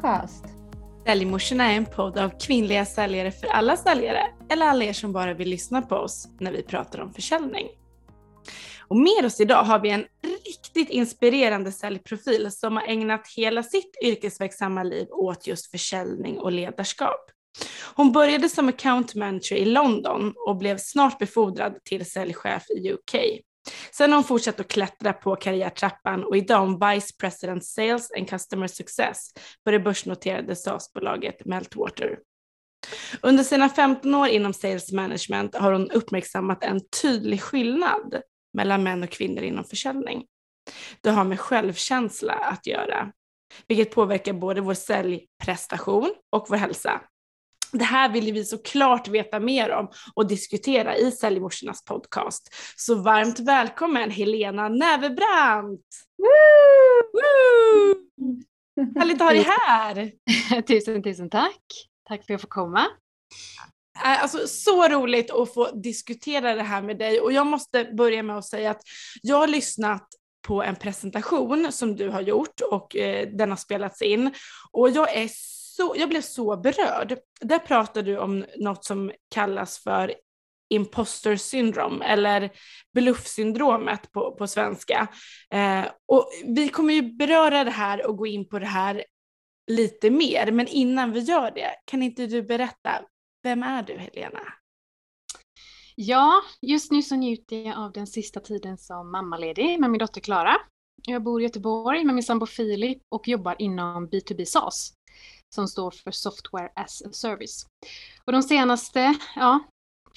podcast. Säljmorsorna är en podd av kvinnliga säljare för alla säljare, eller alla er som bara vill lyssna på oss när vi pratar om försäljning. Och med oss idag har vi en riktigt inspirerande säljprofil som har ägnat hela sitt yrkesverksamma liv åt just försäljning och ledarskap. Hon började som account manager i London och blev snart befordrad till säljchef i UK. Sen har hon fortsatt att klättra på karriärtrappan och idag är hon Vice President Sales and Customer Success på det börsnoterade SaaS-bolaget Meltwater. Under sina 15 år inom sales management har hon uppmärksammat en tydlig skillnad mellan män och kvinnor inom försäljning. Det har med självkänsla att göra, vilket påverkar både vår säljprestation och vår hälsa. Det här vill vi såklart veta mer om och diskutera i Säljmorsornas podcast. Så varmt välkommen Helena Nävebrant! Härligt att ha dig här! tusen, tusen tack! Tack för att jag får komma. Äh, alltså, så roligt att få diskutera det här med dig och jag måste börja med att säga att jag har lyssnat på en presentation som du har gjort och eh, den har spelats in och jag är så, jag blev så berörd. Där pratar du om något som kallas för imposter syndrome eller bluffsyndromet på, på svenska. Eh, och vi kommer ju beröra det här och gå in på det här lite mer, men innan vi gör det, kan inte du berätta, vem är du Helena? Ja, just nu så njuter jag av den sista tiden som mammaledig med min dotter Klara. Jag bor i Göteborg med min sambo Filip och jobbar inom B2B SaaS som står för Software as a Service. Och de senaste ja,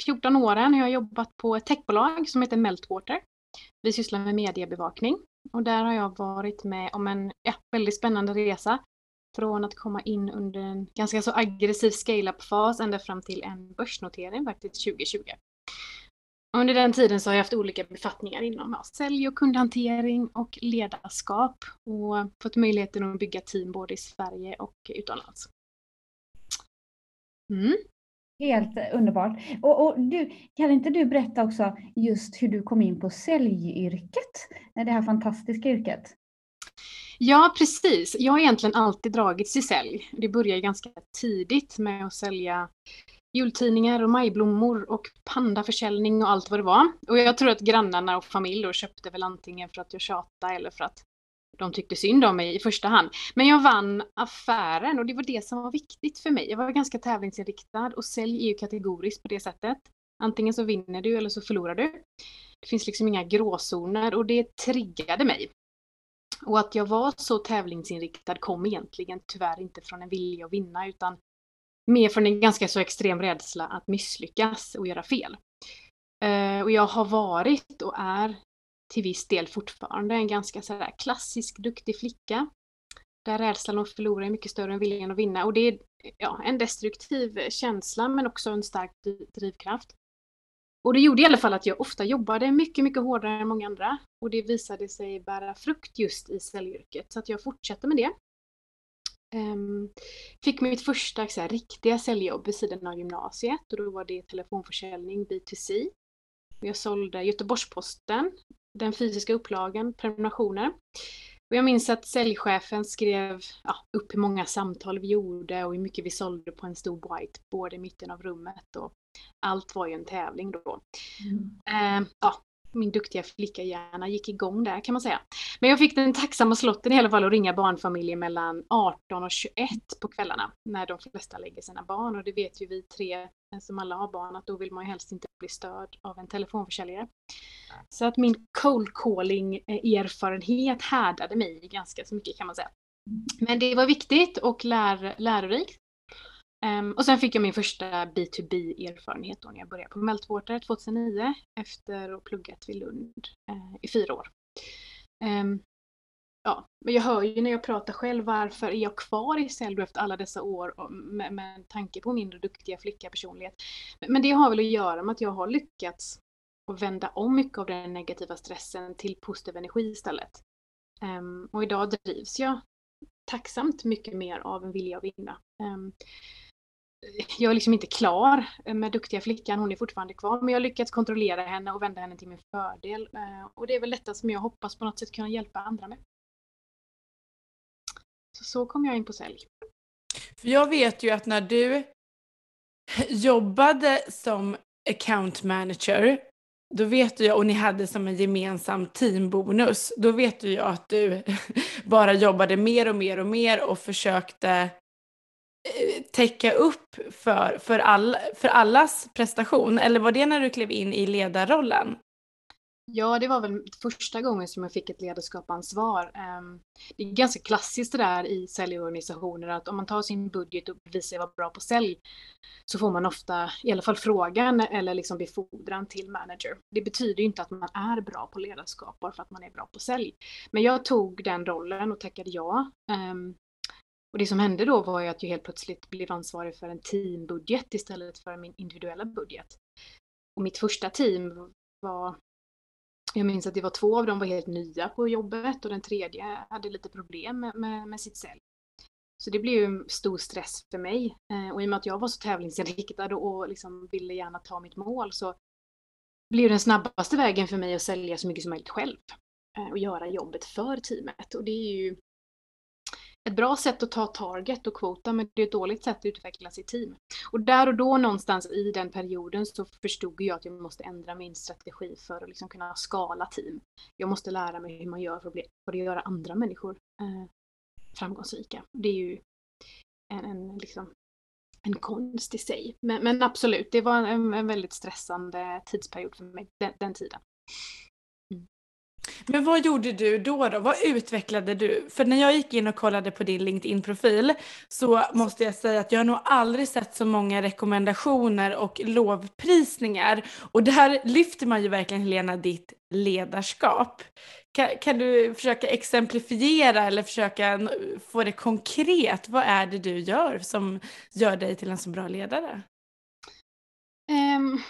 14 åren har jag jobbat på ett techbolag som heter Meltwater. Vi sysslar med mediebevakning och där har jag varit med om en ja, väldigt spännande resa. Från att komma in under en ganska så aggressiv scale-up-fas ända fram till en börsnotering faktiskt 2020. Under den tiden så har jag haft olika befattningar inom sälj och kundhantering och ledarskap och fått möjligheten att bygga team både i Sverige och utomlands. Mm. Helt underbart. Och, och, du, kan inte du berätta också just hur du kom in på säljyrket? Det här fantastiska yrket. Ja, precis. Jag har egentligen alltid dragits i sälj. Det började ganska tidigt med att sälja jultidningar och majblommor och pandaförsäljning och allt vad det var. Och jag tror att grannarna och familj då köpte väl antingen för att jag tjatade eller för att de tyckte synd om mig i första hand. Men jag vann affären och det var det som var viktigt för mig. Jag var ganska tävlingsinriktad och sälj är ju kategoriskt på det sättet. Antingen så vinner du eller så förlorar du. Det finns liksom inga gråzoner och det triggade mig. Och att jag var så tävlingsinriktad kom egentligen tyvärr inte från en vilja att vinna utan mer från en ganska så extrem rädsla att misslyckas och göra fel. Eh, och jag har varit och är till viss del fortfarande en ganska sådär klassisk duktig flicka. Där rädslan att förlora är mycket större än viljan att vinna. Och det är ja, en destruktiv känsla men också en stark drivkraft. Och det gjorde i alla fall att jag ofta jobbade mycket, mycket hårdare än många andra. Och det visade sig bära frukt just i säljyrket. Så att jag fortsatte med det. Um, fick mitt första så här, riktiga säljjobb vid sidan av gymnasiet och då var det telefonförsäljning B2C. Jag sålde Göteborgs-Posten, den fysiska upplagan, prenumerationer. Och jag minns att säljchefen skrev ja, upp hur många samtal vi gjorde och hur mycket vi sålde på en stor whiteboard i mitten av rummet. Och allt var ju en tävling då. Mm. Uh, ja, min duktiga flickahjärna gick igång där kan man säga. Men jag fick den tacksamma slotten i alla fall att ringa barnfamiljer mellan 18 och 21 på kvällarna när de flesta lägger sina barn och det vet ju vi tre eh, som alla har barn att då vill man ju helst inte bli störd av en telefonförsäljare. Så att min cold calling eh, erfarenhet härdade mig ganska så mycket kan man säga. Men det var viktigt och lär, lärorikt. Um, och sen fick jag min första B2B-erfarenhet då när jag började på Meltwater 2009 efter att ha pluggat vid Lund uh, i fyra år. Um, ja, men jag hör ju när jag pratar själv varför är jag kvar i Sälj efter alla dessa år med, med tanke på min duktiga flicka personlighet. Men det har väl att göra med att jag har lyckats att vända om mycket av den negativa stressen till positiv energi istället. Um, och idag drivs jag tacksamt mycket mer av en vilja att vinna. Um, jag är liksom inte klar med duktiga flickan, hon är fortfarande kvar, men jag har lyckats kontrollera henne och vända henne till min fördel. Eh, och det är väl detta som jag hoppas på något sätt kunna hjälpa andra med. Så, så kom jag in på sälj. För jag vet ju att när du jobbade som account manager, då vet jag, och ni hade som en gemensam teambonus, då vet du ju att du bara jobbade mer och mer och mer och försökte täcka upp för, för, all, för allas prestation. Eller var det när du klev in i ledarrollen? Ja, det var väl första gången som jag fick ett ledarskapansvar. Ehm, det är ganska klassiskt det där i säljorganisationer att om man tar sin budget och visar sig vara bra på sälj så får man ofta i alla fall frågan eller liksom befordran till manager. Det betyder inte att man är bra på ledarskap bara för att man är bra på sälj. Men jag tog den rollen och tackade ja. Ehm, och det som hände då var ju att jag helt plötsligt blev ansvarig för en teambudget istället för min individuella budget. Och mitt första team var jag minns att det var två av dem var helt nya på jobbet och den tredje hade lite problem med, med, med sitt sälj. Så det blev ju stor stress för mig. Eh, och i och med att jag var så tävlingsinriktad och liksom ville gärna ta mitt mål så blev den snabbaste vägen för mig att sälja så mycket som möjligt själv. Eh, och göra jobbet för teamet. Och det är ju ett bra sätt att ta target och kvota men det är ett dåligt sätt att utveckla sitt team. Och där och då någonstans i den perioden så förstod jag att jag måste ändra min strategi för att liksom kunna skala team. Jag måste lära mig hur man gör för att, bli, för att göra andra människor eh, framgångsrika. Det är ju en, en, liksom, en konst i sig. Men, men absolut, det var en, en, väldigt stressande tidsperiod för mig den, den tiden. Men vad gjorde du då, då? Vad utvecklade du? För när jag gick in och kollade på din LinkedIn-profil så måste jag säga att jag har nog aldrig sett så många rekommendationer och lovprisningar. Och där lyfter man ju verkligen Helena ditt ledarskap. Kan, kan du försöka exemplifiera eller försöka få det konkret? Vad är det du gör som gör dig till en så bra ledare? Um,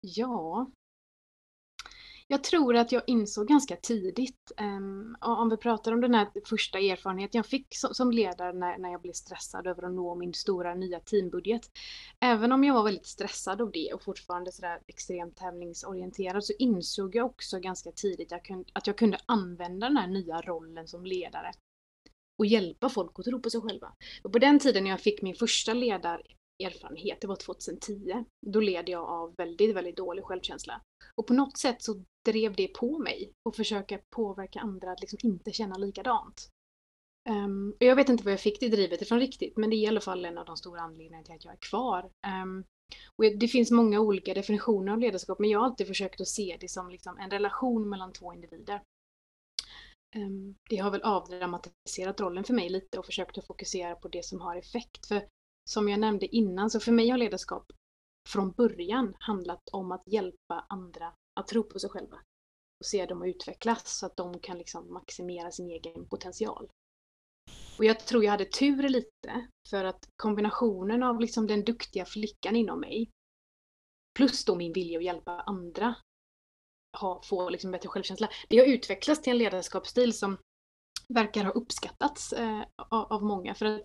ja, jag tror att jag insåg ganska tidigt, um, om vi pratar om den här första erfarenheten jag fick som, som ledare när, när jag blev stressad över att nå min stora nya teambudget. Även om jag var väldigt stressad av det och fortfarande sådär extremt tävlingsorienterad så insåg jag också ganska tidigt jag kunde, att jag kunde använda den här nya rollen som ledare och hjälpa folk att tro på sig själva. Och på den tiden när jag fick min första ledar erfarenhet, det var 2010. Då led jag av väldigt, väldigt dålig självkänsla. Och på något sätt så drev det på mig att försöka påverka andra att liksom inte känna likadant. Um, jag vet inte var jag fick det drivet ifrån riktigt, men det är i alla fall en av de stora anledningarna till att jag är kvar. Um, och det finns många olika definitioner av ledarskap, men jag har alltid försökt att se det som liksom en relation mellan två individer. Um, det har väl avdramatiserat rollen för mig lite och försökt att fokusera på det som har effekt. För som jag nämnde innan, så för mig har ledarskap från början handlat om att hjälpa andra att tro på sig själva och se dem utvecklas så att de kan liksom maximera sin egen potential. Och jag tror jag hade tur lite för att kombinationen av liksom den duktiga flickan inom mig plus då min vilja att hjälpa andra ha, få liksom bättre självkänsla. Det har utvecklats till en ledarskapsstil som verkar ha uppskattats eh, av många. För att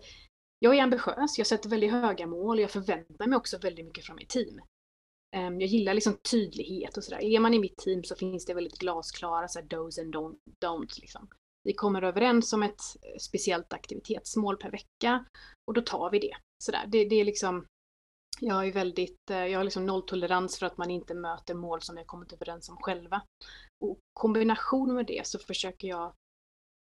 jag är ambitiös, jag sätter väldigt höga mål och jag förväntar mig också väldigt mycket från mitt team. Ehm, jag gillar liksom tydlighet och sådär. Är man i mitt team så finns det väldigt glasklara så här, dos and don'ts. Liksom. Vi kommer överens om ett eh, speciellt aktivitetsmål per vecka och då tar vi det. Sådär. Det, det är liksom, jag är väldigt, eh, jag har liksom nolltolerans för att man inte möter mål som vi har kommit överens om själva. Och kombination med det så försöker jag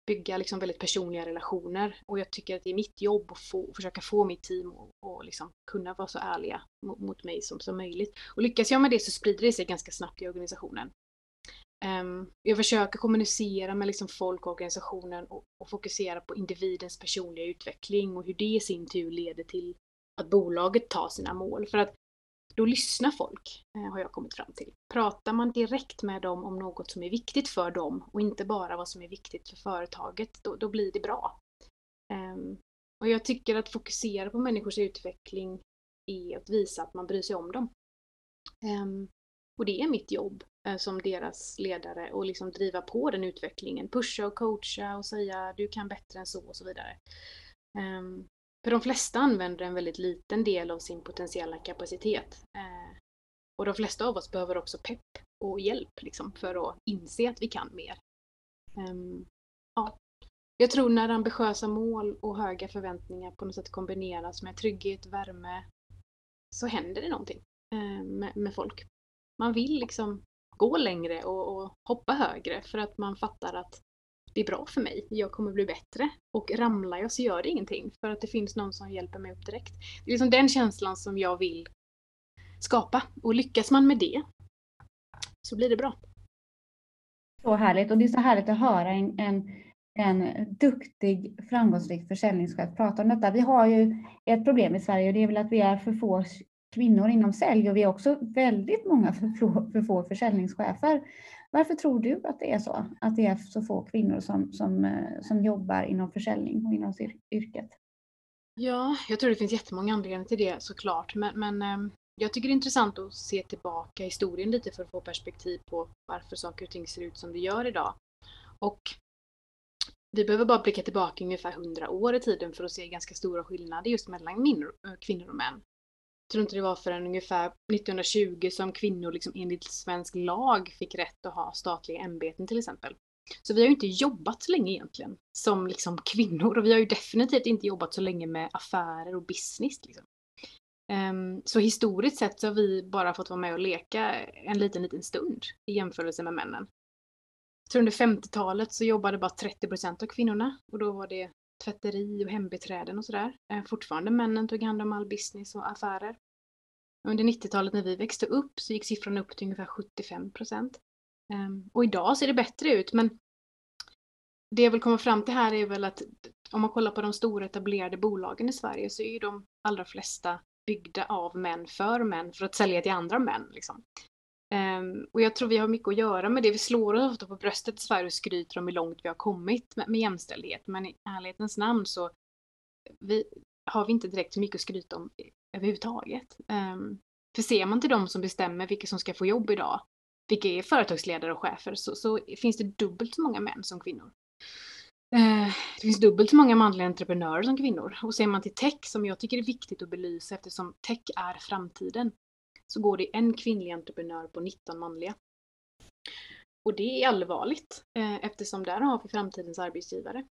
bygga liksom väldigt personliga relationer. Och jag tycker att det är mitt jobb att få, försöka få mitt team att liksom kunna vara så ärliga mot, mot, mig som, som möjligt. Och lyckas jag med det så sprider det sig ganska snabbt i organisationen. Um, jag försöker kommunicera med liksom folk och organisationen och, och, fokusera på individens personliga utveckling och hur det i sin tur leder till att bolaget tar sina mål. För att då lyssnar folk, eh, har jag kommit fram till. Pratar man direkt med dem om något som är viktigt för dem och inte bara vad som är viktigt för företaget, då, då blir det bra. Um, och jag tycker att fokusera på människors utveckling är att visa att man bryr sig om dem. Um, och det är mitt jobb uh, som deras ledare och liksom driva på den utvecklingen. Pusha och coacha och säga du kan bättre än så och så vidare. Ehm, för de flesta använder en väldigt liten del av sin potentiella kapacitet. Eh, och de flesta av oss behöver också pepp och hjälp liksom, för att inse att vi kan mer. Ehm, ja. jag tror när ambitiösa mål och höga förväntningar på något sätt kombineras med trygghet, värme, så händer det någonting eh, med, med folk. Man vill liksom gå längre och, och, hoppa högre för att man fattar att det är bra för mig, jag kommer bli bättre. Och ramlar jag så gör det ingenting för att det finns någon som hjälper mig upp direkt. Det är liksom den känslan som jag vill skapa och lyckas man med det så blir det bra. Så härligt och det är så härligt att höra en, en, en duktig framgångsrik försäljningschef prata om detta. Vi har ju ett problem i Sverige och det är väl att vi är för få kvinnor inom sälj och vi är också väldigt många för få, för få försäljningschefer. Varför tror du att det är så? Att det är så få kvinnor som, som, eh, som jobbar inom försäljning och inom yrket? Ja, jag tror det finns jättemånga anledningar till det såklart. Men, men ehm, jag tycker det är intressant att se tillbaka historien lite för att få perspektiv på varför saker och ting ser ut som det gör idag. Och vi behöver bara blicka tillbaka ungefär 100 år i tiden för att se ganska stora skillnader just mellan kvinnor eh, och män tror inte det var förrän ungefär 1920 som kvinnor liksom enligt svensk lag fick rätt att ha statliga ämbeten till exempel. Så vi har ju inte jobbat så länge egentligen som liksom kvinnor och vi har ju definitivt inte jobbat så länge med affärer och business. Liksom. Um, så historiskt sett så har vi bara fått vara med och leka en liten, liten stund i jämförelse med männen. Så under 50-talet så jobbade bara 30 procent av kvinnorna och då var det tvätteri och hembiträden och sådär. Eh, fortfarande männen tog hand om all business och affärer. Under 90-talet när vi växte upp så gick siffran upp till ungefär 75 procent. Ehm, och idag ser det bättre ut men det jag vill komma fram till här är väl att om man kollar på de stora etablerade bolagen i Sverige så är ju de allra flesta byggda av män för män för att sälja till andra män. Liksom. Um, och jag tror vi har mycket att göra med det. Vi slår oss ofta på bröstet i Sverige och skryter om hur långt vi har kommit med, med jämställdhet. Men i ärlighetens namn så vi, har vi inte direkt så mycket att skryta om överhuvudtaget. Um, för ser man till de som bestämmer vilka som ska få jobb idag, vilka är företagsledare och chefer, så, så finns det dubbelt så många män som kvinnor. Uh, det finns dubbelt så många manliga entreprenörer som kvinnor. Och ser man till tech, som jag tycker är viktigt att belysa eftersom tech är framtiden, så går det en kvinnlig entreprenör på 19 manliga. Och det är allvarligt eh, eftersom där har vi framtidens arbetsgivare.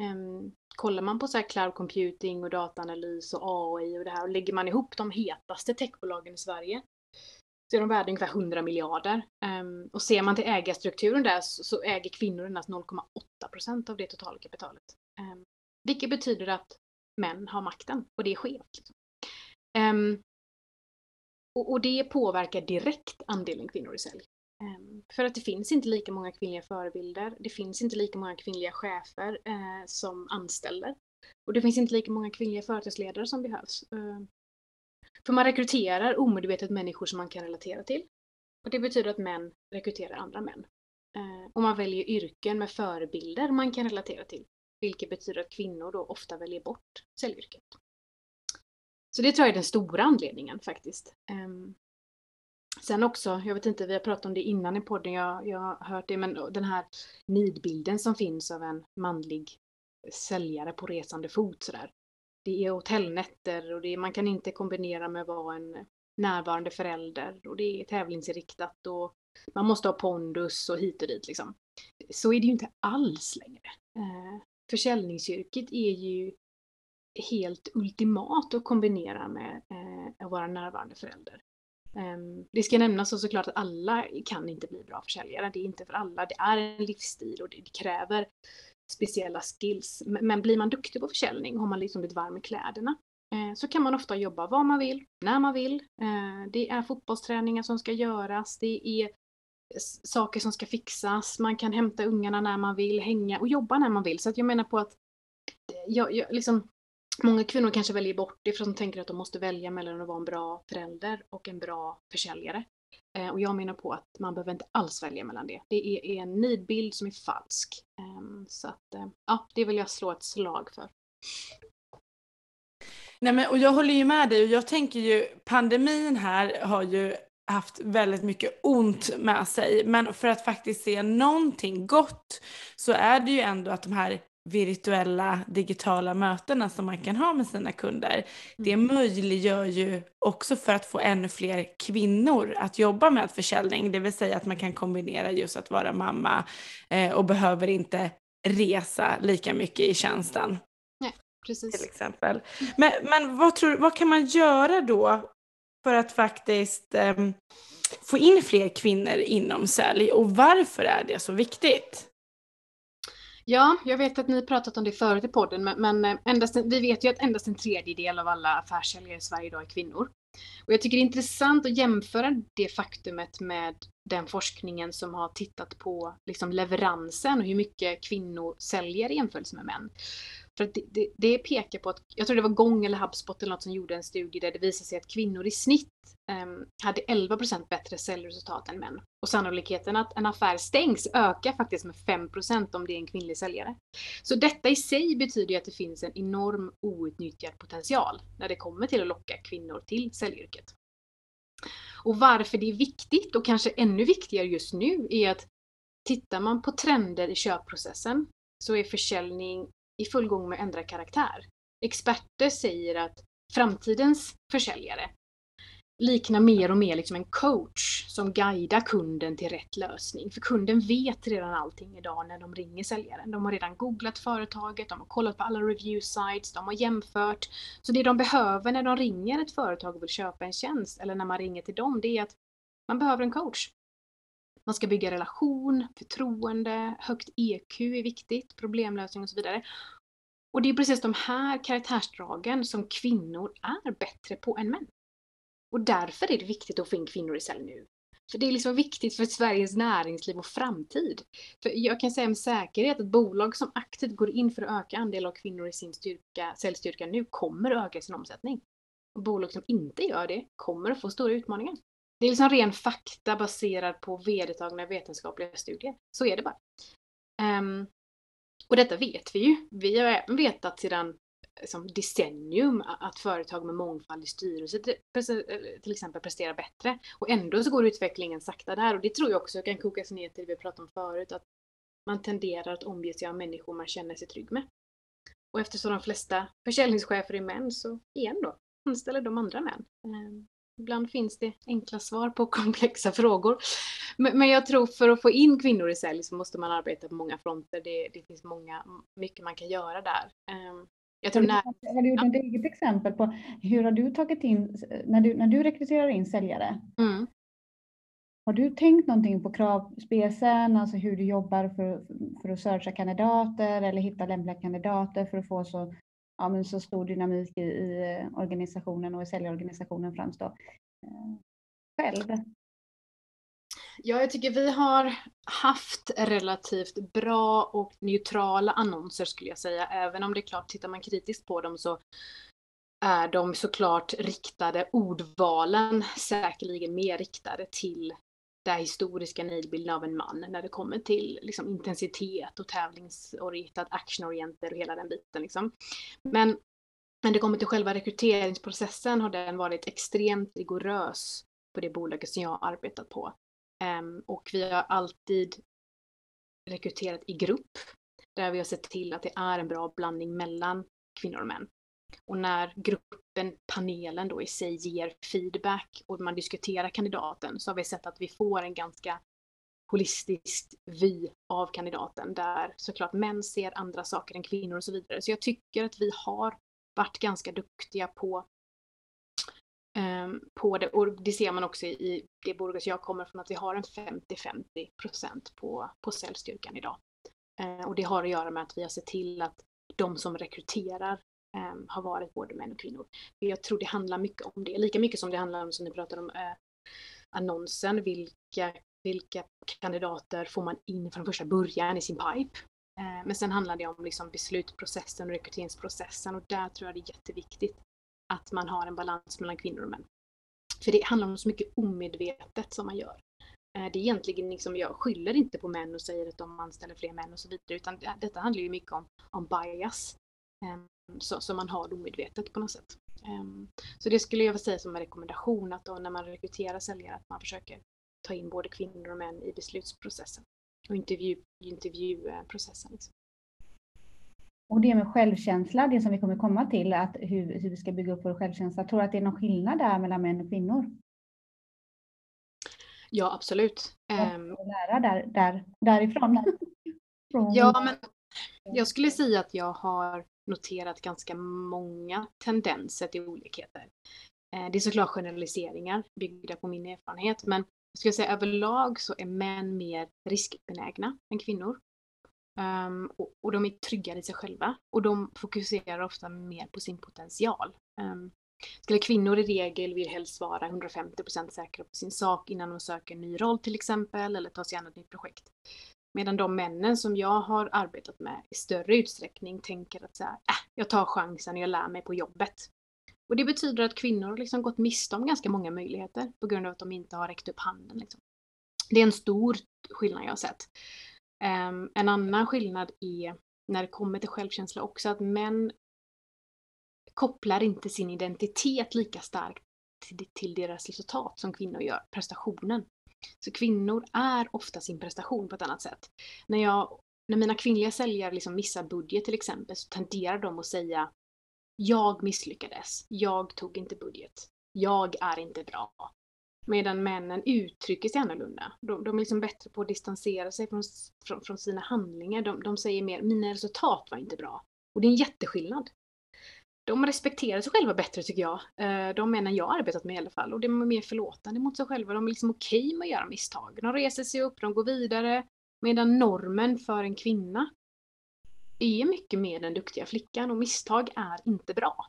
Um, kollar man på så här cloud computing och dataanalys och AI och det här och lägger man ihop de hetaste techbolagen i Sverige så är de värda ungefär 100 miljarder. Um, och ser man till ägarstrukturen där så, så äger kvinnor endast 0,8 procent av det totala kapitalet. Um, vilket betyder att män har makten och det är skevt. Liksom. Um, och, och, det påverkar direkt andelen kvinnor i sälj. Um, för att det finns inte lika många kvinnliga förebilder. Det finns inte lika många kvinnliga chefer uh, som anställer. Och det finns inte lika många kvinnliga företagsledare som behövs. Uh, för man rekryterar omedvetet människor som man kan relatera till. Och det betyder att män rekryterar andra män. Uh, och man väljer yrken med förebilder man kan relatera till. Vilket betyder att kvinnor då ofta väljer bort säljyrket. Så det tror jag är den stora anledningen faktiskt. Um, sen också, jag vet inte, vi har pratat om det innan i podden, jag, jag har hört det, men den här nidbilden som finns av en manlig säljare på resande fot sådär. Det är hotellnätter och det är, man kan inte kombinera med att vara en närvarande förälder och det är tävlingsinriktat och man måste ha pondus och hit och dit liksom. Så är det ju inte alls längre. Ehm, försäljningsyrket är ju helt ultimat att kombinera med eh, att vara närvarande förälder. Um, det ska nämnas såklart att alla kan inte bli bra försäljare. Det är inte för alla. Det är en livsstil och det, det kräver speciella skills. Men, men, blir man duktig på försäljning, har man liksom blivit varm i kläderna, eh, så kan man ofta jobba var man vill, när man vill. Eh, det är fotbollsträningar som ska göras, det är saker som ska fixas, man kan hämta ungarna när man vill, hänga och jobba när man vill. Så att jag menar på att eh, jag, jag, liksom, Många kvinnor kanske väljer bort det för att de tänker att de måste välja mellan att vara en bra förälder och en bra försäljare. Eh, och jag menar på att man behöver inte alls välja mellan det. Det är, en nidbild som är falsk. Eh, så att, eh, ja, det vill jag slå ett slag för. Nej, men, och jag håller ju med dig och jag tänker ju pandemin här har ju haft väldigt mycket ont med sig. Men för att faktiskt se någonting gott så är det ju ändå att de här virtuella digitala mötena som man kan ha med sina kunder. Det mm. möjliggör ju också för att få ännu fler kvinnor att jobba med försäljning, det vill säga att man kan kombinera just att vara mamma eh, och behöver inte resa lika mycket i tjänsten. Nej, precis. Till exempel. Men, men vad, tror, vad kan man göra då för att faktiskt um, få in fler kvinnor inom sälj och varför är det så viktigt? Ja, jag vet att ni pratat om det förut i podden, men, men eh, endast vi vet ju att endast en tredjedel av alla affärssäljare i Sverige idag är kvinnor. Och jag tycker det är intressant att jämföra det faktumet med den forskningen som har tittat på liksom leveransen och hur mycket kvinnor säljer i jämförelse med män. För det, det, det, pekar på att, jag tror det var Gång eller HubSpot eller något som gjorde en studie där det visade sig att kvinnor i snitt um, hade 11% bättre säljresultat än män. Och sannolikheten att en affär stängs ökar faktiskt med 5% om det är en kvinnlig säljare. Så detta i sig betyder ju att det finns en enorm outnyttjad potential när det kommer till att locka kvinnor till säljyrket. Och varför det är viktigt och kanske ännu viktigare just nu är att tittar man på trender i köpprocessen så är försäljning i full gång med att ändra karaktär. Experter säger att framtidens försäljare liknar mer och mer liksom en coach som guidar kunden till rätt lösning. För kunden vet redan allting idag när de ringer säljaren. De har redan googlat företaget, de har kollat på alla review sites, de har jämfört. Så det de behöver när de ringer ett företag och vill köpa en tjänst eller när man ringer till dem, det är att man behöver en coach. Man ska bygga relation, förtroende, högt EQ är viktigt, problemlösning och så vidare. Och det är precis de här karaktärsdragen som kvinnor är bättre på än män. Och därför är det viktigt att få in kvinnor i cell nu. För det är liksom viktigt för Sveriges näringsliv och framtid. För jag kan säga med säkerhet att bolag som aktivt går in för att öka andel av kvinnor i sin styrka, säljstyrka nu kommer att öka sin omsättning. Och bolag som inte gör det kommer att få stora utmaningar. Det är liksom ren fakta baserad på vedertagna vetenskapliga studier. Så är det bara. Um, och detta vet vi ju. Vi har även vetat sedan eh, som decennium att företag med mångfald i styrelse eh, till exempel presterar bättre. Och ändå så går utvecklingen sakta där och det tror jag också kan kokas ner till det vi pratade om förut, att man tenderar att omge sig av människor man känner sig trygg med. Och eftersom de flesta försäljningschefer är män så igen då, anställer de andra män. Ehm. Ehm, Ibland finns det enkla svar på komplexa frågor. Men, men, jag tror för att få in kvinnor i sälj så måste man arbeta på många fronter. Det, det finns många, mycket man kan göra där. Um, jag tror du, har du gjort ett eget exempel på hur har du tagit in, när du, när du rekryterar in säljare? Mm. Har du tänkt någonting på kravspecen, alltså hur du jobbar för, för att searcha kandidater eller hitta lämpliga kandidater för att få så ja, men så stor dynamik i, i eh, organisationen och i säljorganisationen främst då. Eh, själv? Ja, jag tycker vi har haft relativt bra och neutrala annonser skulle jag säga. Även om det är klart, tittar man kritiskt på dem så är de såklart riktade, ordvalen säkerligen mer riktade till den historiska nidbilden av en man när det kommer till liksom, intensitet och tävlingsorienterad, actionorienterad och hela den biten. Liksom. Men när det kommer till själva rekryteringsprocessen har den varit extremt rigorös på det bolaget som jag har arbetat på. Um, och vi har alltid rekryterat i grupp där vi har sett till att det är en bra blandning mellan kvinnor och män. Och när även panelen då i sig ger feedback och man diskuterar kandidaten så har vi sett att vi får en ganska holistisk vy av kandidaten där såklart män ser andra saker än kvinnor och så vidare. Så jag tycker att vi har varit ganska duktiga på, um, på det och det ser man också i det Burgos jag kommer från att vi har en 50-50 på, på säljstyrkan idag. Uh, och det har att göra med att vi har sett till att de som rekryterar um, har varit både män och kvinnor. Jag tror det handlar mycket om det, lika mycket som det handlar om, som ni pratade om, uh, annonsen, vilka, vilka kandidater får man in från första början i sin pipe. Uh, men sen handlar det om liksom beslutsprocessen och rekryteringsprocessen och där tror jag det är jätteviktigt att man har en balans mellan kvinnor och män. För det handlar om så mycket omedvetet som man gör. Eh, det är egentligen liksom, jag skyller inte på män och säger att de anställer fler män och så vidare, utan detta handlar ju mycket om, om bias. Ehm, så, som man har omedvetet på något sätt. Um, så det skulle jag vilja säga som en rekommendation att då när man rekryterar säljare att man försöker ta in både kvinnor och män i beslutsprocessen och intervju, intervjuprocessen. Liksom. Och det med självkänsla, det som vi kommer komma till, att hur, hur vi ska bygga upp vår självkänsla. Tror du att det är någon skillnad där mellan män och kvinnor? Ja, absolut. Um, lära där, där, därifrån. ja, men Jag skulle säga att jag har noterat ganska många tendenser till olikheter. Eh, det är såklart generaliseringar byggda på min erfarenhet, men jag skulle säga överlag så är män mer riskbenägna än kvinnor. Um, och, och, de är tryggare i sig själva och de fokuserar ofta mer på sin potential. Um, skulle kvinnor i regel vill helst vara 150% säkra på sin sak innan de söker en ny roll till exempel eller tar sig an ett nytt projekt. Medan de männen som jag har arbetat med i större utsträckning tänker att så här, äh, jag tar chansen och jag lär mig på jobbet. Och det betyder att kvinnor liksom gått miste om ganska många möjligheter på grund av att de inte har räckt upp handen. Liksom. Det är en stor skillnad jag har sett. Um, en annan skillnad är när det kommer till självkänsla också att män kopplar inte sin identitet lika starkt till, till deras resultat som kvinnor gör, prestationen. Så kvinnor är ofta sin prestation på ett annat sätt. När, jag, när mina kvinnliga säljare liksom missar budget till exempel så tenderar de att säga jag misslyckades, jag tog inte budget, jag är inte bra. Medan männen uttrycker sig annorlunda. De, de är liksom bättre på att distansera sig från, från, från sina handlingar. De, de säger mer, mina resultat var inte bra. Och det är en jätteskillnad de respekterar sig själva bättre tycker jag. Eh, de männen jag arbetat med i alla fall. Och de är mer förlåtande mot sig själva. De är liksom okej med att göra misstag. De reser sig upp, de går vidare. Medan normen för en kvinna är mycket mer den duktiga flickan och misstag är inte bra.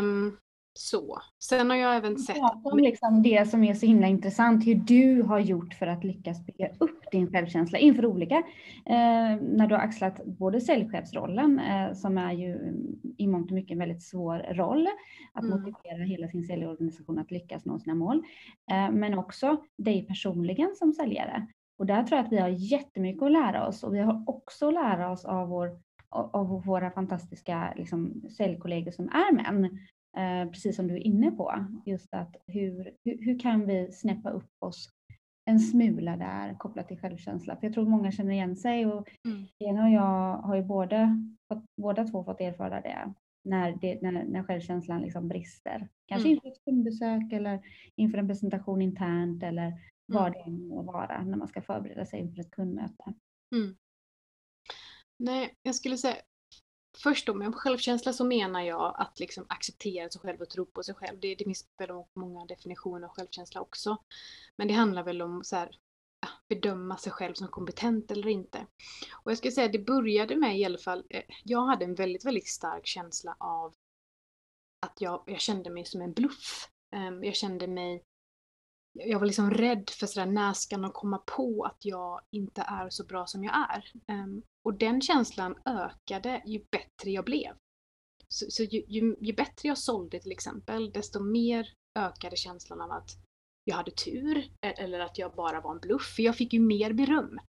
Um, så. Sen har jag även sett... Om liksom det som är så himla intressant, hur du har gjort för att lyckas bygga upp din självkänsla inför olika, eh, när du har axlat både säljchefsrollen, eh, som är ju i mångt och mycket en väldigt svår roll, att mm. motivera hela sin säljorganisation att lyckas nå sina mål, eh, men också dig personligen som säljare. Och där tror jag att vi har jättemycket att lära oss och vi har också att lära oss av vår av våra fantastiska liksom, säljkollegor som är män. Eh, precis som du är inne på. Just att hur, hur, hur, kan vi snäppa upp oss en smula där kopplat till självkänsla? För jag tror många känner igen sig och mm. Lena och jag har ju båda, fått, båda två fått erfara det när, det, när, när självkänslan liksom brister. Kanske mm. inför ett kundbesök eller inför en presentation internt eller mm. vad det än må vara när man ska förbereda sig inför ett kundmöte. Mm. Nej, jag skulle säga Först då med självkänsla så menar jag att liksom acceptera sig själv och tro på sig själv. Det, det finns väl många definitioner av självkänsla också. Men det handlar väl om så här, bedöma sig själv som kompetent eller inte. Och jag skulle säga det började med i alla fall, eh, jag hade en väldigt, väldigt stark känsla av att jag, jag kände mig som en bluff. Ehm, jag kände mig jag var liksom rädd för sådär, när ska någon komma på att jag inte är så bra som jag är? Um, och den känslan ökade ju bättre jag blev. Så, så ju, ju, ju, bättre jag sålde till exempel, desto mer ökade känslan av att jag hade tur e, eller att jag bara var en bluff. För jag fick ju mer beröm.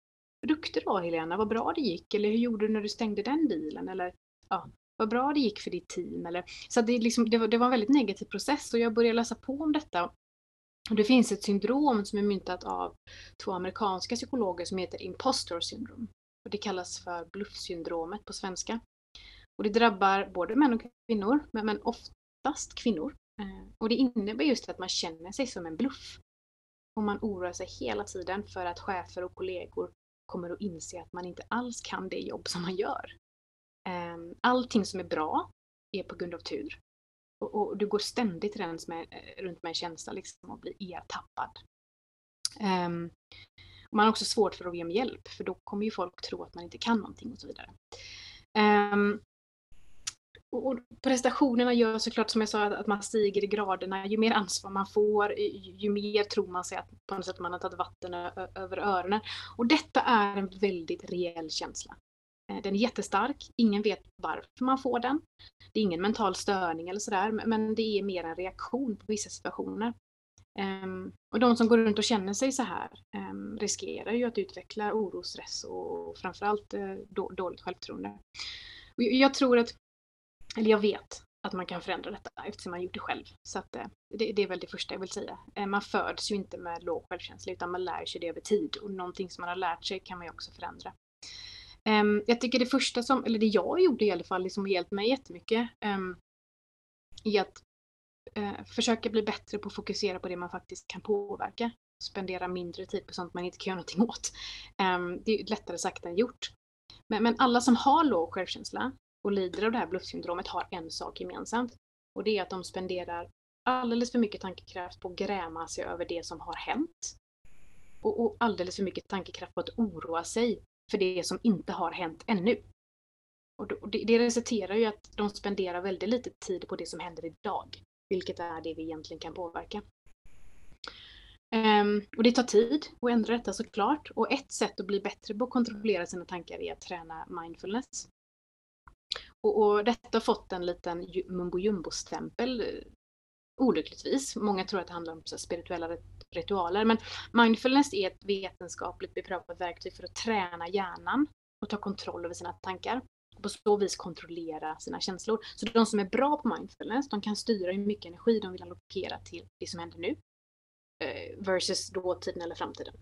Vad duktig du var Helena, vad bra det gick. Eller hur gjorde du när du stängde den bilen? Eller ja, vad bra det gick för ditt team. Eller, så det, liksom, det, var, det var en väldigt negativ process och jag började läsa på om detta det finns ett syndrom som är myntat av två amerikanska psykologer som heter impostor syndrome. Och det kallas för bluffsyndromet på svenska. Och det drabbar både män och kvinnor, men oftast kvinnor. Eh, och det innebär just att man känner sig som en bluff. Och man oroar sig hela tiden för att chefer och kollegor kommer att inse att man inte alls kan det jobb som man gör. Eh, allting som är bra är på grund av tur. Och, och du går ständigt runt med, runt med en känsla liksom att bli ertappad. Um, man har också svårt för att be om hjälp för då kommer ju folk tro att man inte kan någonting och så vidare. Um, och prestationerna gör såklart som jag sa att man stiger i graderna. Ju mer ansvar man får, ju mer tror man sig att på något sätt man har tagit vatten över öronen. Och detta är en väldigt reell känsla. Eh, den är jättestark, ingen vet varför man får den. Det är ingen mental störning eller sådär, men det är mer en reaktion på vissa situationer. Ehm, och de som går runt och känner sig så här ehm, riskerar ju att utveckla oro, stress och framförallt eh, dåligt självförtroende. Och jag tror att, eller jag vet, att man kan förändra detta eftersom man gjort det själv. Så att, eh, det, det, är väl det första jag vill säga. Man föds ju inte med låg självkänsla utan man lär sig det över tid och någonting som man har lärt sig kan man ju också förändra. Um, jag tycker det första som, eller det jag gjorde i alla fall, liksom hjälpt mig jättemycket um, i att uh, försöka bli bättre på att fokusera på det man faktiskt kan påverka. Spendera mindre tid på sånt man inte kan göra någonting åt. Um, det är lättare sagt än gjort. Men, men alla som har låg självkänsla och lider av det här bluffsyndromet har en sak gemensamt. Och det är att de spenderar alldeles för mycket tankekraft på att gräma sig över det som har hänt. Och, och alldeles för mycket tankekraft på att oroa sig för det som inte har hänt ännu. Och det, det resulterar ju att de spenderar väldigt lite tid på det som händer idag. Vilket är det vi egentligen kan påverka. Um, och det tar tid att ändra detta såklart. Och ett sätt att bli bättre på att kontrollera sina tankar är att träna mindfulness. Och, och detta har fått en liten mumbo jumbo-stämpel eh, olyckligtvis. Många tror att det handlar om så spirituella ritualer. Men mindfulness är ett vetenskapligt beprövat verktyg för att träna hjärnan och ta kontroll över sina tankar. Och på så vis kontrollera sina känslor. Så de som är bra på mindfulness, de kan styra hur mycket energi de vill allokera till det som händer nu. Eh, versus dåtiden eller framtiden.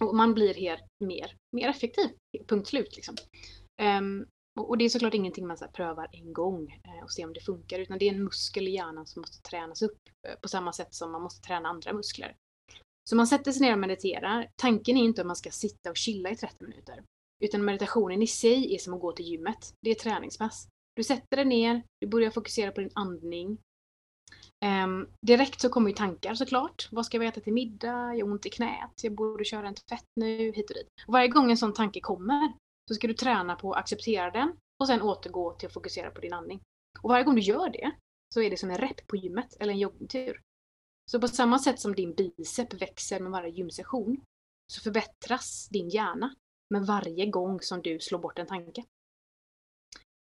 Och man blir här mer, mer effektiv. Punkt slut liksom. Um, och, det är såklart ingenting man så prövar en gång eh, och ser om det funkar, utan det är en muskel i hjärnan som måste tränas upp eh, på samma sätt som man måste träna andra muskler. Så man sätter sig ner och mediterar. Tanken är inte att man ska sitta och chilla i 30 minuter, utan meditationen i sig är som att gå till gymmet. Det är träningspass. Du sätter dig ner, du börjar fokusera på din andning. Um, direkt så kommer ju tankar såklart. Vad ska jag äta till middag? Jag har ont i knät. Jag borde köra en tvätt nu, hit och dit. Och varje gång en sån tanke kommer så ska du träna på att acceptera den och sen återgå till att fokusera på din andning. Och varje gång du gör det så är det som en rep på gymmet eller en joggingtur. Så på samma sätt som din bicep växer med varje gymsession så förbättras din hjärna med varje gång som du slår bort en tanke.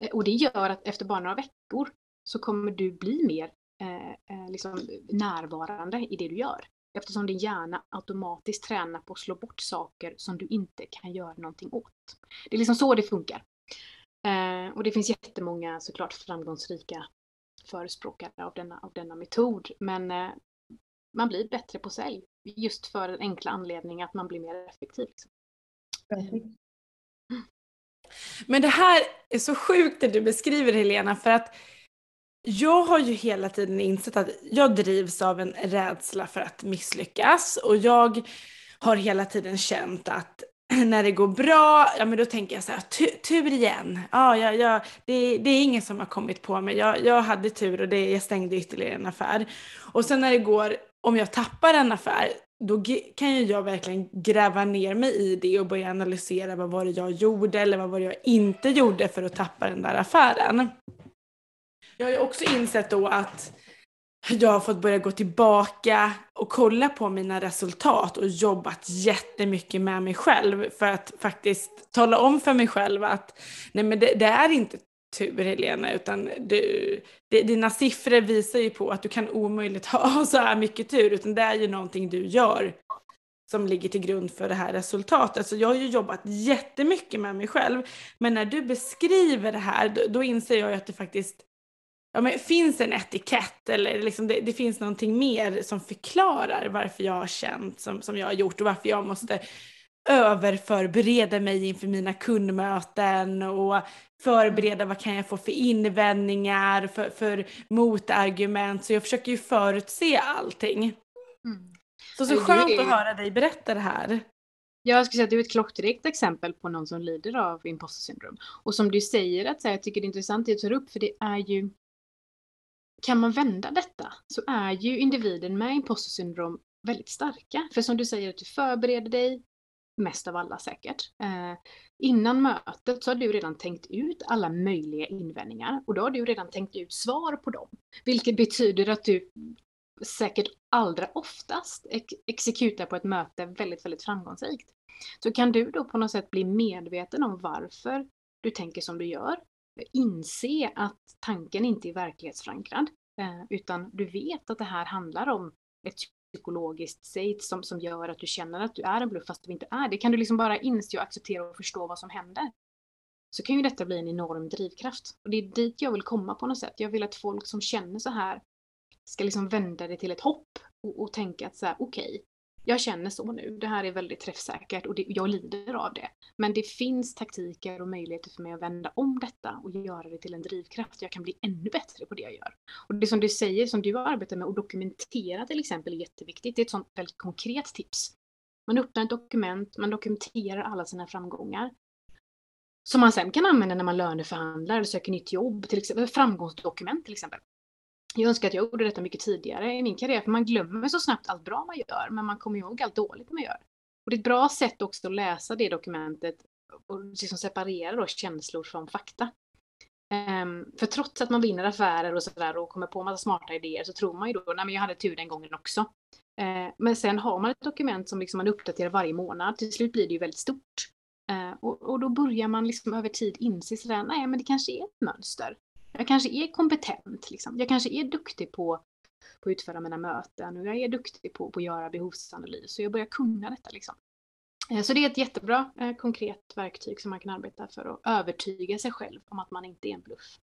Eh, och det gör att efter bara några veckor så kommer du bli mer eh, eh, liksom närvarande i det du gör. Eftersom din hjärna automatiskt tränar på att slå bort saker som du inte kan göra någonting åt. Det är liksom så det funkar. Eh, och det finns jättemånga såklart framgångsrika förespråkare av denna, av denna metod. Men eh, man blir bättre på sälj just för den enkla anledningen att man blir mer effektiv. Liksom. Men det här är så sjukt det du beskriver Helena för att jag har ju hela tiden insett att jag drivs av en rädsla för att misslyckas och jag har hela tiden känt att när det går bra, ja men då tänker jag så här, tur igen. Ja, ja, ja, det, det är ingen som har kommit på mig. Jag, jag hade tur och det, jag stängde ytterligare en affär. Och sen när det går, om jag tappar en affär, då kan ju jag verkligen gräva ner mig i det och börja analysera vad var det jag gjorde eller vad var det jag inte gjorde för att tappa den där affären. Jag har ju också insett då att jag har fått börja gå tillbaka och kolla på mina resultat och jobbat jättemycket med mig själv för att faktiskt tala om för mig själv att nej men det, det är inte tur Helena utan du, dina siffror visar ju på att du kan omöjligt ha så här mycket tur utan det är ju någonting du gör som ligger till grund för det här resultatet. Så jag har ju jobbat jättemycket med mig själv men när du beskriver det här då, då inser jag ju att det faktiskt ja, men finns en etikett eller liksom det, det, finns någonting mer som förklarar varför jag har känt som, som jag har gjort och varför jag måste överförbereda mig inför mina kundmöten och förbereda vad kan jag få för invändningar, för, för motargument. Så jag försöker ju förutse allting. Mm. Så så skönt är... att höra dig berätta det här. Jag skulle säga att du är ett klockrekt exempel på någon som lider av imposter syndrom. Och som du säger, att, så här, jag tycker det är intressant det du tar upp, för det är ju kan man vända detta så är ju individen med imposter syndrom väldigt starka. För som du säger, att du förbereder dig, mest av alla säkert. Eh, innan mötet så har du redan tänkt ut alla möjliga invändningar och då har du redan tänkt ut svar på dem. Vilket betyder att du säkert allra oftast ex exekutar på ett möte väldigt, väldigt framgångsrikt. Så kan du då på något sätt bli medveten om varför du tänker som du gör inse att tanken inte är verklighetsförankrad. Eh, utan du vet att det här handlar om ett psykologiskt state som, som gör att du känner att du är en bluff fast du inte är det. Kan du liksom bara inse och acceptera och förstå vad som händer så kan ju detta bli en enorm drivkraft. Och det är dit jag vill komma på något sätt. Jag vill att folk som känner så här ska liksom vända det till ett hopp och, och tänka att så här, okej, okay, jag känner så nu. Det här är väldigt träffsäkert och det, jag lider av det. Men det finns taktiker och möjligheter för mig att vända om detta och göra det till en drivkraft. Jag kan bli ännu bättre på det jag gör. Och det som du säger, som du arbetar med, att dokumentera till exempel, är jätteviktigt. Det är ett sånt väldigt konkret tips. Man öppnar ett dokument, man dokumenterar alla sina framgångar. som man sen kan använda när man löneförhandlar eller söker nytt jobb, till exempel framgångsdokument till exempel. Jag önskar att jag gjorde detta mycket tidigare i min karriär, för man glömmer så snabbt allt bra man gör, men man kommer ihåg allt dåligt man gör. Och det är ett bra sätt också att läsa det dokumentet och liksom separera då känslor från fakta. Um, för trots att man vinner affärer och sådär och kommer på en massa smarta idéer så tror man ju då, nej men jag hade tur den gången också. Uh, men sen har man ett dokument som liksom man uppdaterar varje månad, till slut blir det ju väldigt stort. Uh, och, och, då börjar man liksom över tid inse sådär, nej men det kanske är ett mönster. Jag kanske är kompetent, liksom. jag kanske är duktig på, på att utföra mina möten och jag är duktig på, på att göra behovsanalys och jag börjar kunna detta. Liksom. Eh, så det är ett jättebra eh, konkret verktyg som man kan arbeta för att övertyga sig själv om att man inte är en bluff.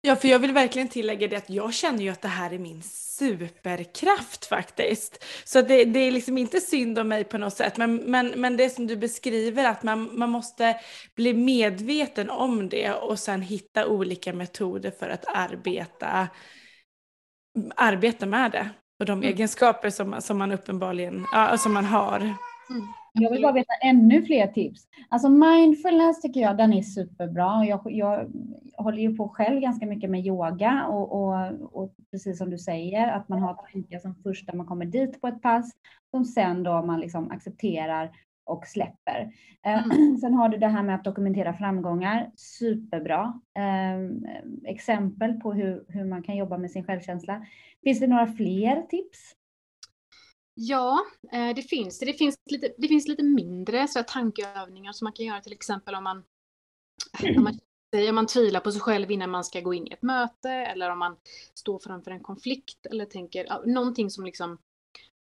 Ja, för jag vill verkligen tillägga det att jag känner ju att det här är min superkraft faktiskt. Så det, det är liksom inte synd om mig på något sätt, men, men, men det som du beskriver att man, man måste bli medveten om det och sen hitta olika metoder för att arbeta, arbeta med det och de mm. egenskaper som, som man uppenbarligen ja, som man har. Mm. Jag vill bara veta ännu fler tips. Alltså mindfulness tycker jag den är superbra. Jag, jag håller ju på själv ganska mycket med yoga och, och, och, precis som du säger att man har tankar som först när man kommer dit på ett pass som sen då man liksom accepterar och släpper. Eh, mm. Sen har du det här med att dokumentera framgångar, superbra. Eh, exempel på hur, hur man kan jobba med sin självkänsla. Finns det några fler tips? Ja, eh, det finns det. Finns lite, det finns lite mindre så tankeövningar som man kan göra till exempel om man, om man om man tvivlar på sig själv innan man ska gå in i ett möte eller om man står framför en konflikt eller tänker någonting som liksom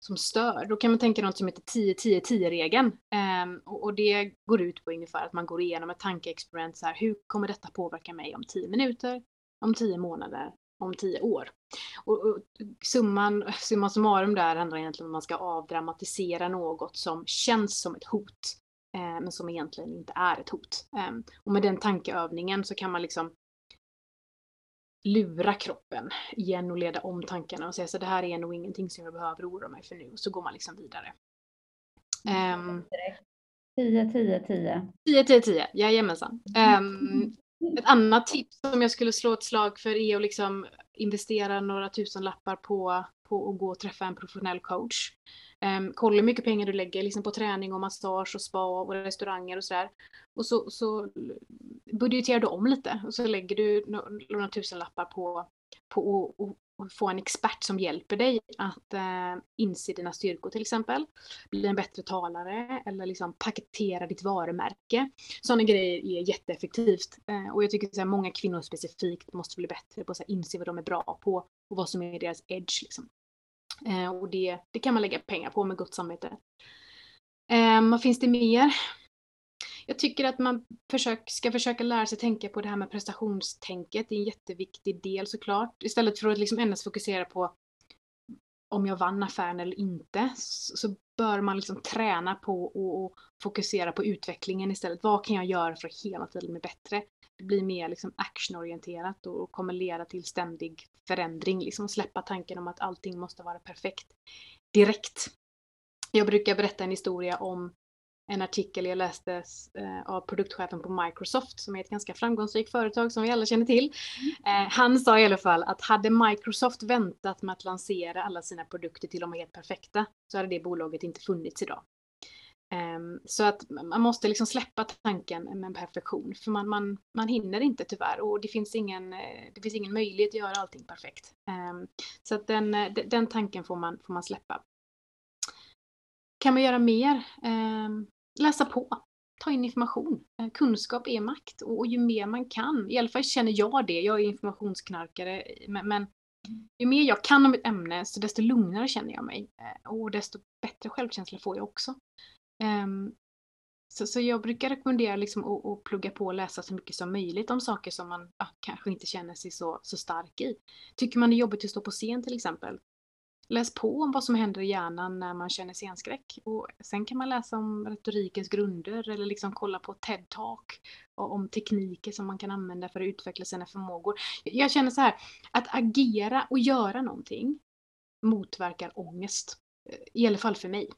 som stör. Då kan man tänka något som heter 10-10-10-regeln. Um, ehm, och, och, det går ut på ungefär att man går igenom ett tankeexperiment. Så här, hur kommer detta påverka mig om 10 minuter, om 10 månader, om 10 år? Och, och summan, summa summarum där handlar egentligen om att man ska avdramatisera något som känns som ett hot. Eh, men som egentligen inte är ett hot. Eh, och med den tankeövningen så kan man liksom lura kroppen igen och leda om tankarna och säga så det här är nog ingenting som jag behöver oroa mig för nu. Och så går man liksom vidare. Um, 10, 10, 10. 10, 10, 10, jajamensan. Um, ett annat tips som jag skulle slå ett slag för är att liksom investera några tusen lappar på, på att gå och träffa en professionell coach. Um, kolla hur mycket pengar du lägger liksom på träning och massage och spa och restauranger och sådär. Och så, så budgeterar du om lite och så lägger du några tusen lappar på, på att få en expert som hjälper dig att eh, inse dina styrkor till exempel. Bli en bättre talare eller liksom paketera ditt varumärke. Sådana grejer är jätteeffektivt. Eh, och jag tycker att många kvinnor specifikt måste bli bättre på att inse vad de är bra på och vad som är deras edge. Liksom. Eh, och det, det kan man lägga pengar på med gott samvete. Eh, vad finns det mer? Jag tycker att man försök, ska försöka lära sig tänka på det här med prestationstänket. Det är en jätteviktig del såklart. Istället för att liksom endast fokusera på om jag vann affären eller inte så bör man liksom träna på och fokusera på utvecklingen istället. Vad kan jag göra för att hela tiden bli bättre? Det blir mer liksom actionorienterat och kommer leda till ständig förändring. Liksom släppa tanken om att allting måste vara perfekt direkt. Jag brukar berätta en historia om en artikel jag läste eh, av produktchefen på Microsoft som är ett ganska framgångsrikt företag som vi alla känner till. Mm. Eh, han sa i alla fall att hade Microsoft väntat med att lansera alla sina produkter till de var helt perfekta så hade det bolaget inte funnits idag. Ehm, så att man måste liksom släppa tanken med perfektion för man, man, man hinner inte tyvärr och det finns, ingen, eh, det finns ingen möjlighet att göra allting perfekt. Ehm, så att den, den tanken får man, får man släppa. Kan man göra mer? Läsa på, ta in information. Eh, kunskap är makt och, ju mer man kan, i alla fall känner jag det, jag är informationsknarkare, eh, men, men ju mer jag kan om ett ämne så desto lugnare känner jag mig eh, och desto bättre självkänsla får jag också. Um, så, så jag brukar rekommendera liksom att, att, plugga på och läsa så mycket som möjligt om saker som man ja, kanske inte känner sig så, så stark i. Tycker man det är jobbigt att stå på scen till exempel, läs på om vad som händer i hjärnan när man känner scenskräck. Och sen kan man läsa om retorikens grunder eller liksom kolla på TED-talk och om tekniker som man kan använda för att utveckla sina förmågor. Jag känner så här, att agera och göra någonting motverkar ångest. Eh, I alla fall för mig.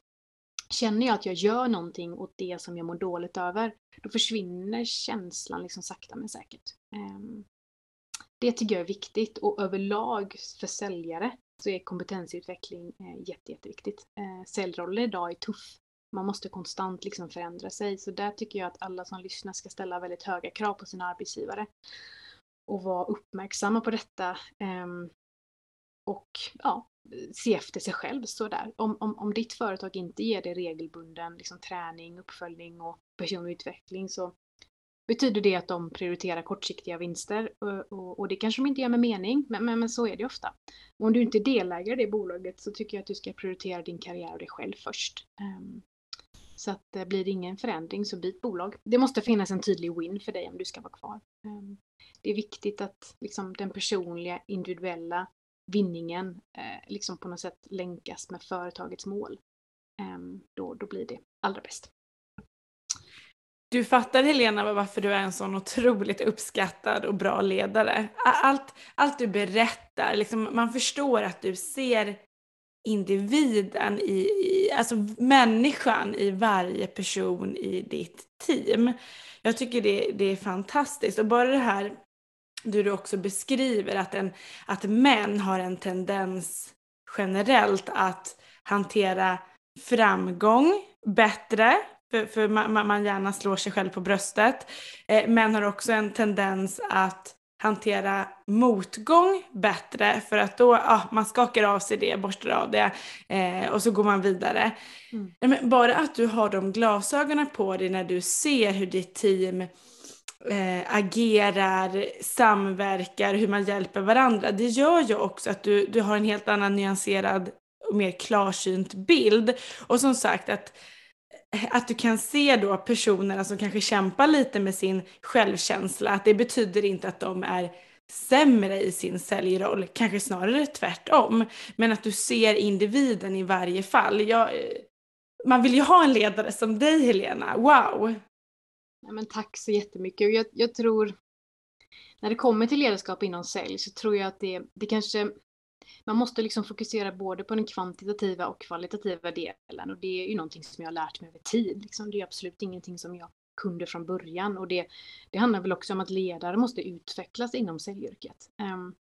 känner jag att jag gör någonting åt det som jag mår dåligt över, då försvinner känslan liksom sakta men säkert. Ehm, det tycker jag är viktigt och överlag för säljare så är kompetensutveckling eh, jätte, jätteviktigt. Eh, idag är tuff. Man måste konstant liksom förändra sig så där tycker jag att alla som lyssnar ska ställa väldigt höga krav på sina arbetsgivare och vara uppmärksamma på detta. Ehm, och ja, se efter sig själv sådär. Om, om, om ditt företag inte ger dig regelbunden liksom, träning, uppföljning och personlig utveckling så betyder det att de prioriterar kortsiktiga vinster och, och, och det kanske de inte gör med mening, men, men, men, så är det ofta. Och om du inte är delägare i det bolaget så tycker jag att du ska prioritera din karriär och dig själv först. Um, så att det blir det ingen förändring så byt bolag. Det måste finnas en tydlig win för dig om du ska vara kvar. Um, det är viktigt att liksom, den personliga, individuella vinningen eh, liksom på något sätt länkas med företagets mål. Um, då, då blir det allra bäst. Du fattar Helena varför du är en sån otroligt uppskattad och bra ledare. Allt, allt du berättar, liksom, man förstår att du ser individen, i, i, alltså människan i varje person i ditt team. Jag tycker det, det är fantastiskt och bara det här du också beskriver att, en, att män har en tendens generellt att hantera framgång bättre för, för man, man, gärna slår sig själv på bröstet. Eh, män har också en tendens att hantera motgång bättre för att då, ja, man skakar av sig det, borstar av det eh, och så går man vidare. Mm. Men bara att du har de glasögonen på dig när du ser hur ditt team eh, agerar, samverkar, hur man hjälper varandra. Det gör ju också att du, du har en helt annan nyanserad och mer klarsynt bild. Och som sagt att att du kan se då personerna som kanske kämpar lite med sin självkänsla, att det betyder inte att de är sämre i sin säljroll, kanske snarare tvärtom. Men att du ser individen i varje fall. Jag, eh, man vill ju ha en ledare som dig Helena, wow! Ja, men tack så jättemycket. Jag, jag tror, när det kommer till ledarskap inom sälj så tror jag att det, det kanske man måste liksom fokusera både på den kvantitativa och kvalitativa delen och det är ju någonting som jag har lärt mig över tid. Liksom. Det är absolut ingenting som jag kunde från början och det, det handlar väl också om att ledare måste utvecklas inom säljyrket. Um,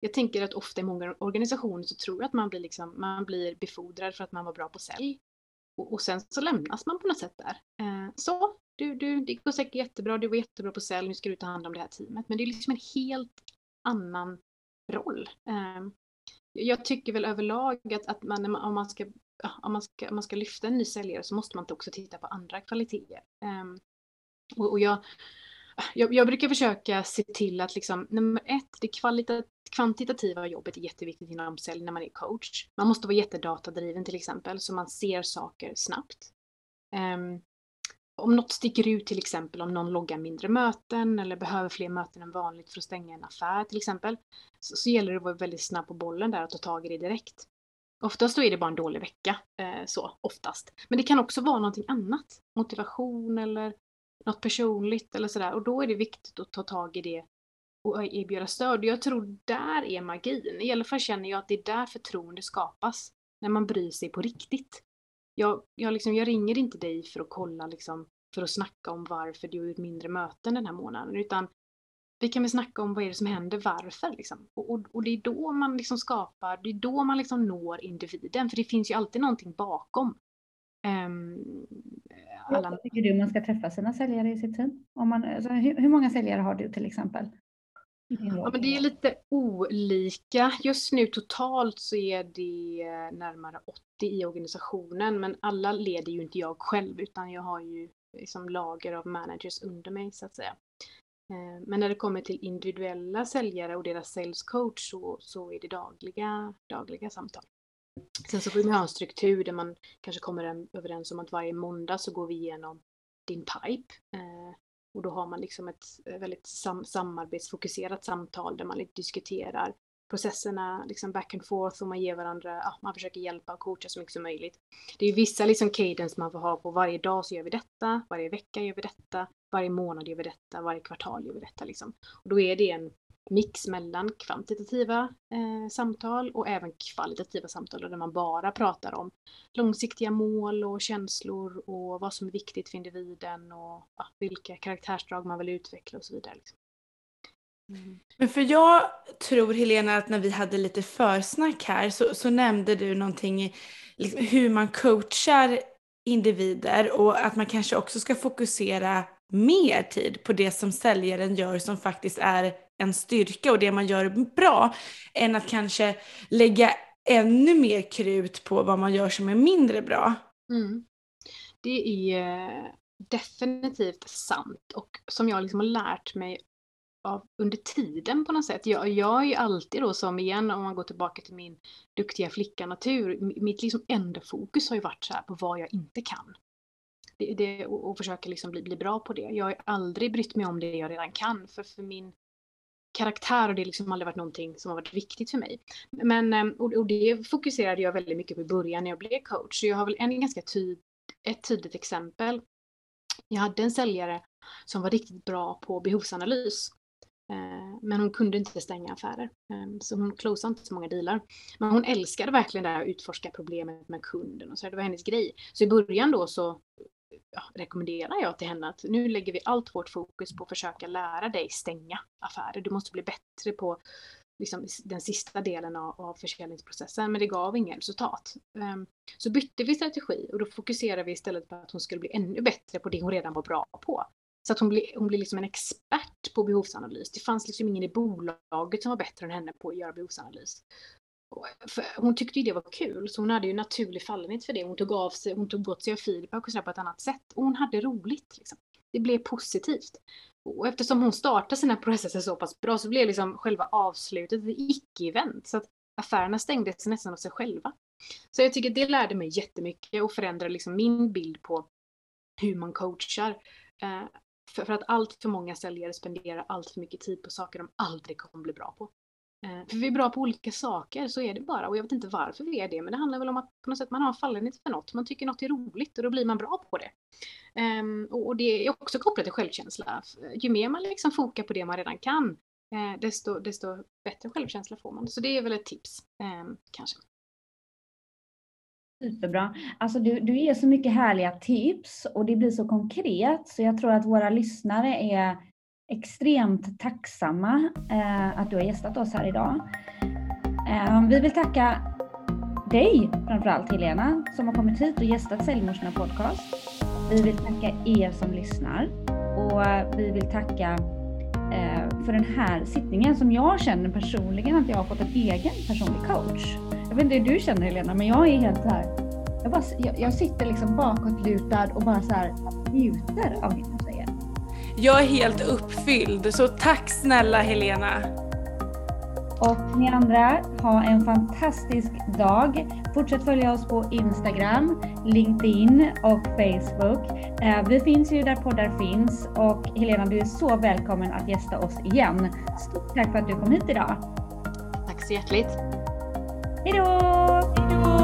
jag tänker att ofta i många organisationer så tror jag att man blir, liksom, man blir befordrad för att man var bra på sälj. Och, och sen så lämnas man på något sätt där. Uh, så, du, du, det går säkert jättebra, du var jättebra på sälj, nu ska du ta hand om det här teamet. Men det är liksom en helt annan roll. Um, jag tycker väl överlag att, att man, om, man ska, om, man ska, om man ska lyfta en ny säljare så måste man också titta på andra kvaliteter. Um, och, och jag, jag, jag, brukar försöka se till att liksom, nummer ett, det kvantitativa jobbet är jätteviktigt inom sälj när man är coach. Man måste vara jättedatadriven till exempel så man ser saker snabbt. Um, om något sticker ut till exempel om någon loggar mindre möten eller behöver fler möten än vanligt för att stänga en affär till exempel, så, så gäller det att vara väldigt snabb på bollen där och ta tag i det direkt. Oftast då är det bara en dålig vecka, eh, så oftast. Men det kan också vara någonting annat, motivation eller något personligt eller sådär och då är det viktigt att ta tag i det och erbjuda stöd. Jag tror där är magin. I alla fall känner jag att det är där förtroende skapas. När man bryr sig på riktigt jag, jag, liksom, jag ringer inte dig för att kolla liksom, för att snacka om varför du har gjort mindre möten den här månaden utan vi kan väl snacka om vad är det som händer, varför liksom. Och, och, och det är då man liksom skapar, det är då man liksom når individen för det finns ju alltid någonting bakom. Um, alla... Tycker du man ska träffa sina säljare i sitt team? Om man, alltså, hur, hur många säljare har du till exempel? Ja, men det är lite olika. Just nu totalt så är det närmare 80 i organisationen, men alla leder ju inte jag själv, utan jag har ju liksom lager av managers under mig så att säga. Eh, men när det kommer till individuella säljare och deras sales coach så, så är det dagliga, dagliga samtal. Sen så får man ha en struktur där man kanske kommer överens om att varje måndag så går vi igenom din pipe. Eh, och då har man liksom ett eh, väldigt sam samarbetsfokuserat samtal där man diskuterar processerna liksom back and forth och man ger varandra, ja, man försöker hjälpa och coacha så mycket som möjligt. Det är vissa liksom cadence man får ha på varje dag så gör vi detta, varje vecka gör vi detta, varje månad gör vi detta, varje kvartal gör vi detta liksom. Och då är det en, mix mellan kvantitativa eh, samtal och även kvalitativa samtal där man bara pratar om långsiktiga mål och känslor och vad som är viktigt för individen och ja, vilka karaktärsdrag man vill utveckla och så vidare. Liksom. Mm. Men för jag tror Helena att när vi hade lite försnack här så, så nämnde du någonting liksom, hur man coachar individer och att man kanske också ska fokusera mer tid på det som säljaren gör som faktiskt är en styrka och det man gör bra än att kanske lägga ännu mer krut på vad man gör som är mindre bra. Mm. Det är eh, definitivt sant och som jag liksom har lärt mig av under tiden på något sätt. Jag, jag är ju alltid då som igen om man går tillbaka till min duktiga flicka-natur, mitt liksom enda fokus har ju varit så här på vad jag inte kan. Det, det, och, och försöka liksom bli, bli bra på det. Jag har aldrig brytt mig om det jag redan kan för, för min karaktär och det har liksom aldrig varit någonting som har varit viktigt för mig. Men, ehm, och, och det fokuserade jag väldigt mycket på i början när jag blev coach. Så jag har väl en ganska tyd, ett tydligt exempel. Jag hade en säljare som var riktigt bra på behovsanalys. Eh, men hon kunde inte stänga affärer. Ehm, så hon closade inte så många dealar. Men hon älskade verkligen det här att utforska problemet med kunden och så. Det var hennes grej. Så i början då så ja, rekommenderar jag till henne att nu lägger vi allt vårt fokus på att försöka lära dig stänga affärer. Du måste bli bättre på liksom, den sista delen av, av försäljningsprocessen, men det gav inget resultat. Um, så bytte vi strategi och då fokuserade vi istället på att hon skulle bli ännu bättre på det hon redan var bra på. Så att hon blev, hon blir liksom en expert på behovsanalys. Det fanns liksom ingen i bolaget som var bättre än henne på att göra behovsanalys. Hon tyckte ju det var kul, så hon hade ju naturlig fallenhet för det. Hon tog av sig, hon tog bort sig av feedback och sådär på ett annat sätt. Och hon hade roligt. Liksom. Det blev positivt. Och eftersom hon startade sina processer så pass bra så blev liksom själva avslutet ett icke-event. Så att affärerna stängdes nästan av sig själva. Så jag tycker det lärde mig jättemycket och förändrade liksom min bild på hur man coachar. Eh, för, för att allt för många säljare spenderar allt för mycket tid på saker de aldrig kommer bli bra på. Eh, för vi är bra på olika saker, så är det bara. Och jag vet inte varför vi är det, men det handlar väl om att på något sätt man har fallenhet för något. Man tycker något är roligt och då blir man bra på det. Ehm, och det är också kopplat till självkänsla. Ju mer man liksom fokar på det man redan kan, eh, desto, desto bättre självkänsla får man. Så det är väl ett tips, ehm, kanske. Superbra. Alltså du, du ger så mycket härliga tips och det blir så konkret så jag tror att våra lyssnare är extremt tacksamma eh, att du har gästat oss här idag. Eh, vi vill tacka dig framförallt Helena som har kommit hit och gästat Säljmorsorna podcast. Vi vill tacka er som lyssnar och vi vill tacka eh, för den här sittningen som jag känner personligen att jag har fått en egen personlig coach. Jag vet inte hur du känner Helena, men jag är helt så här. Jag, bara, jag, jag sitter liksom bakåtlutad och bara så här njuter av. Jag är helt uppfylld, så tack snälla Helena. Och ni andra, ha en fantastisk dag. Fortsätt följa oss på Instagram, LinkedIn och Facebook. Eh, vi finns ju där poddar finns och Helena, du är så välkommen att gästa oss igen. Stort tack för att du kom hit idag. Tack så hjärtligt. Hej då!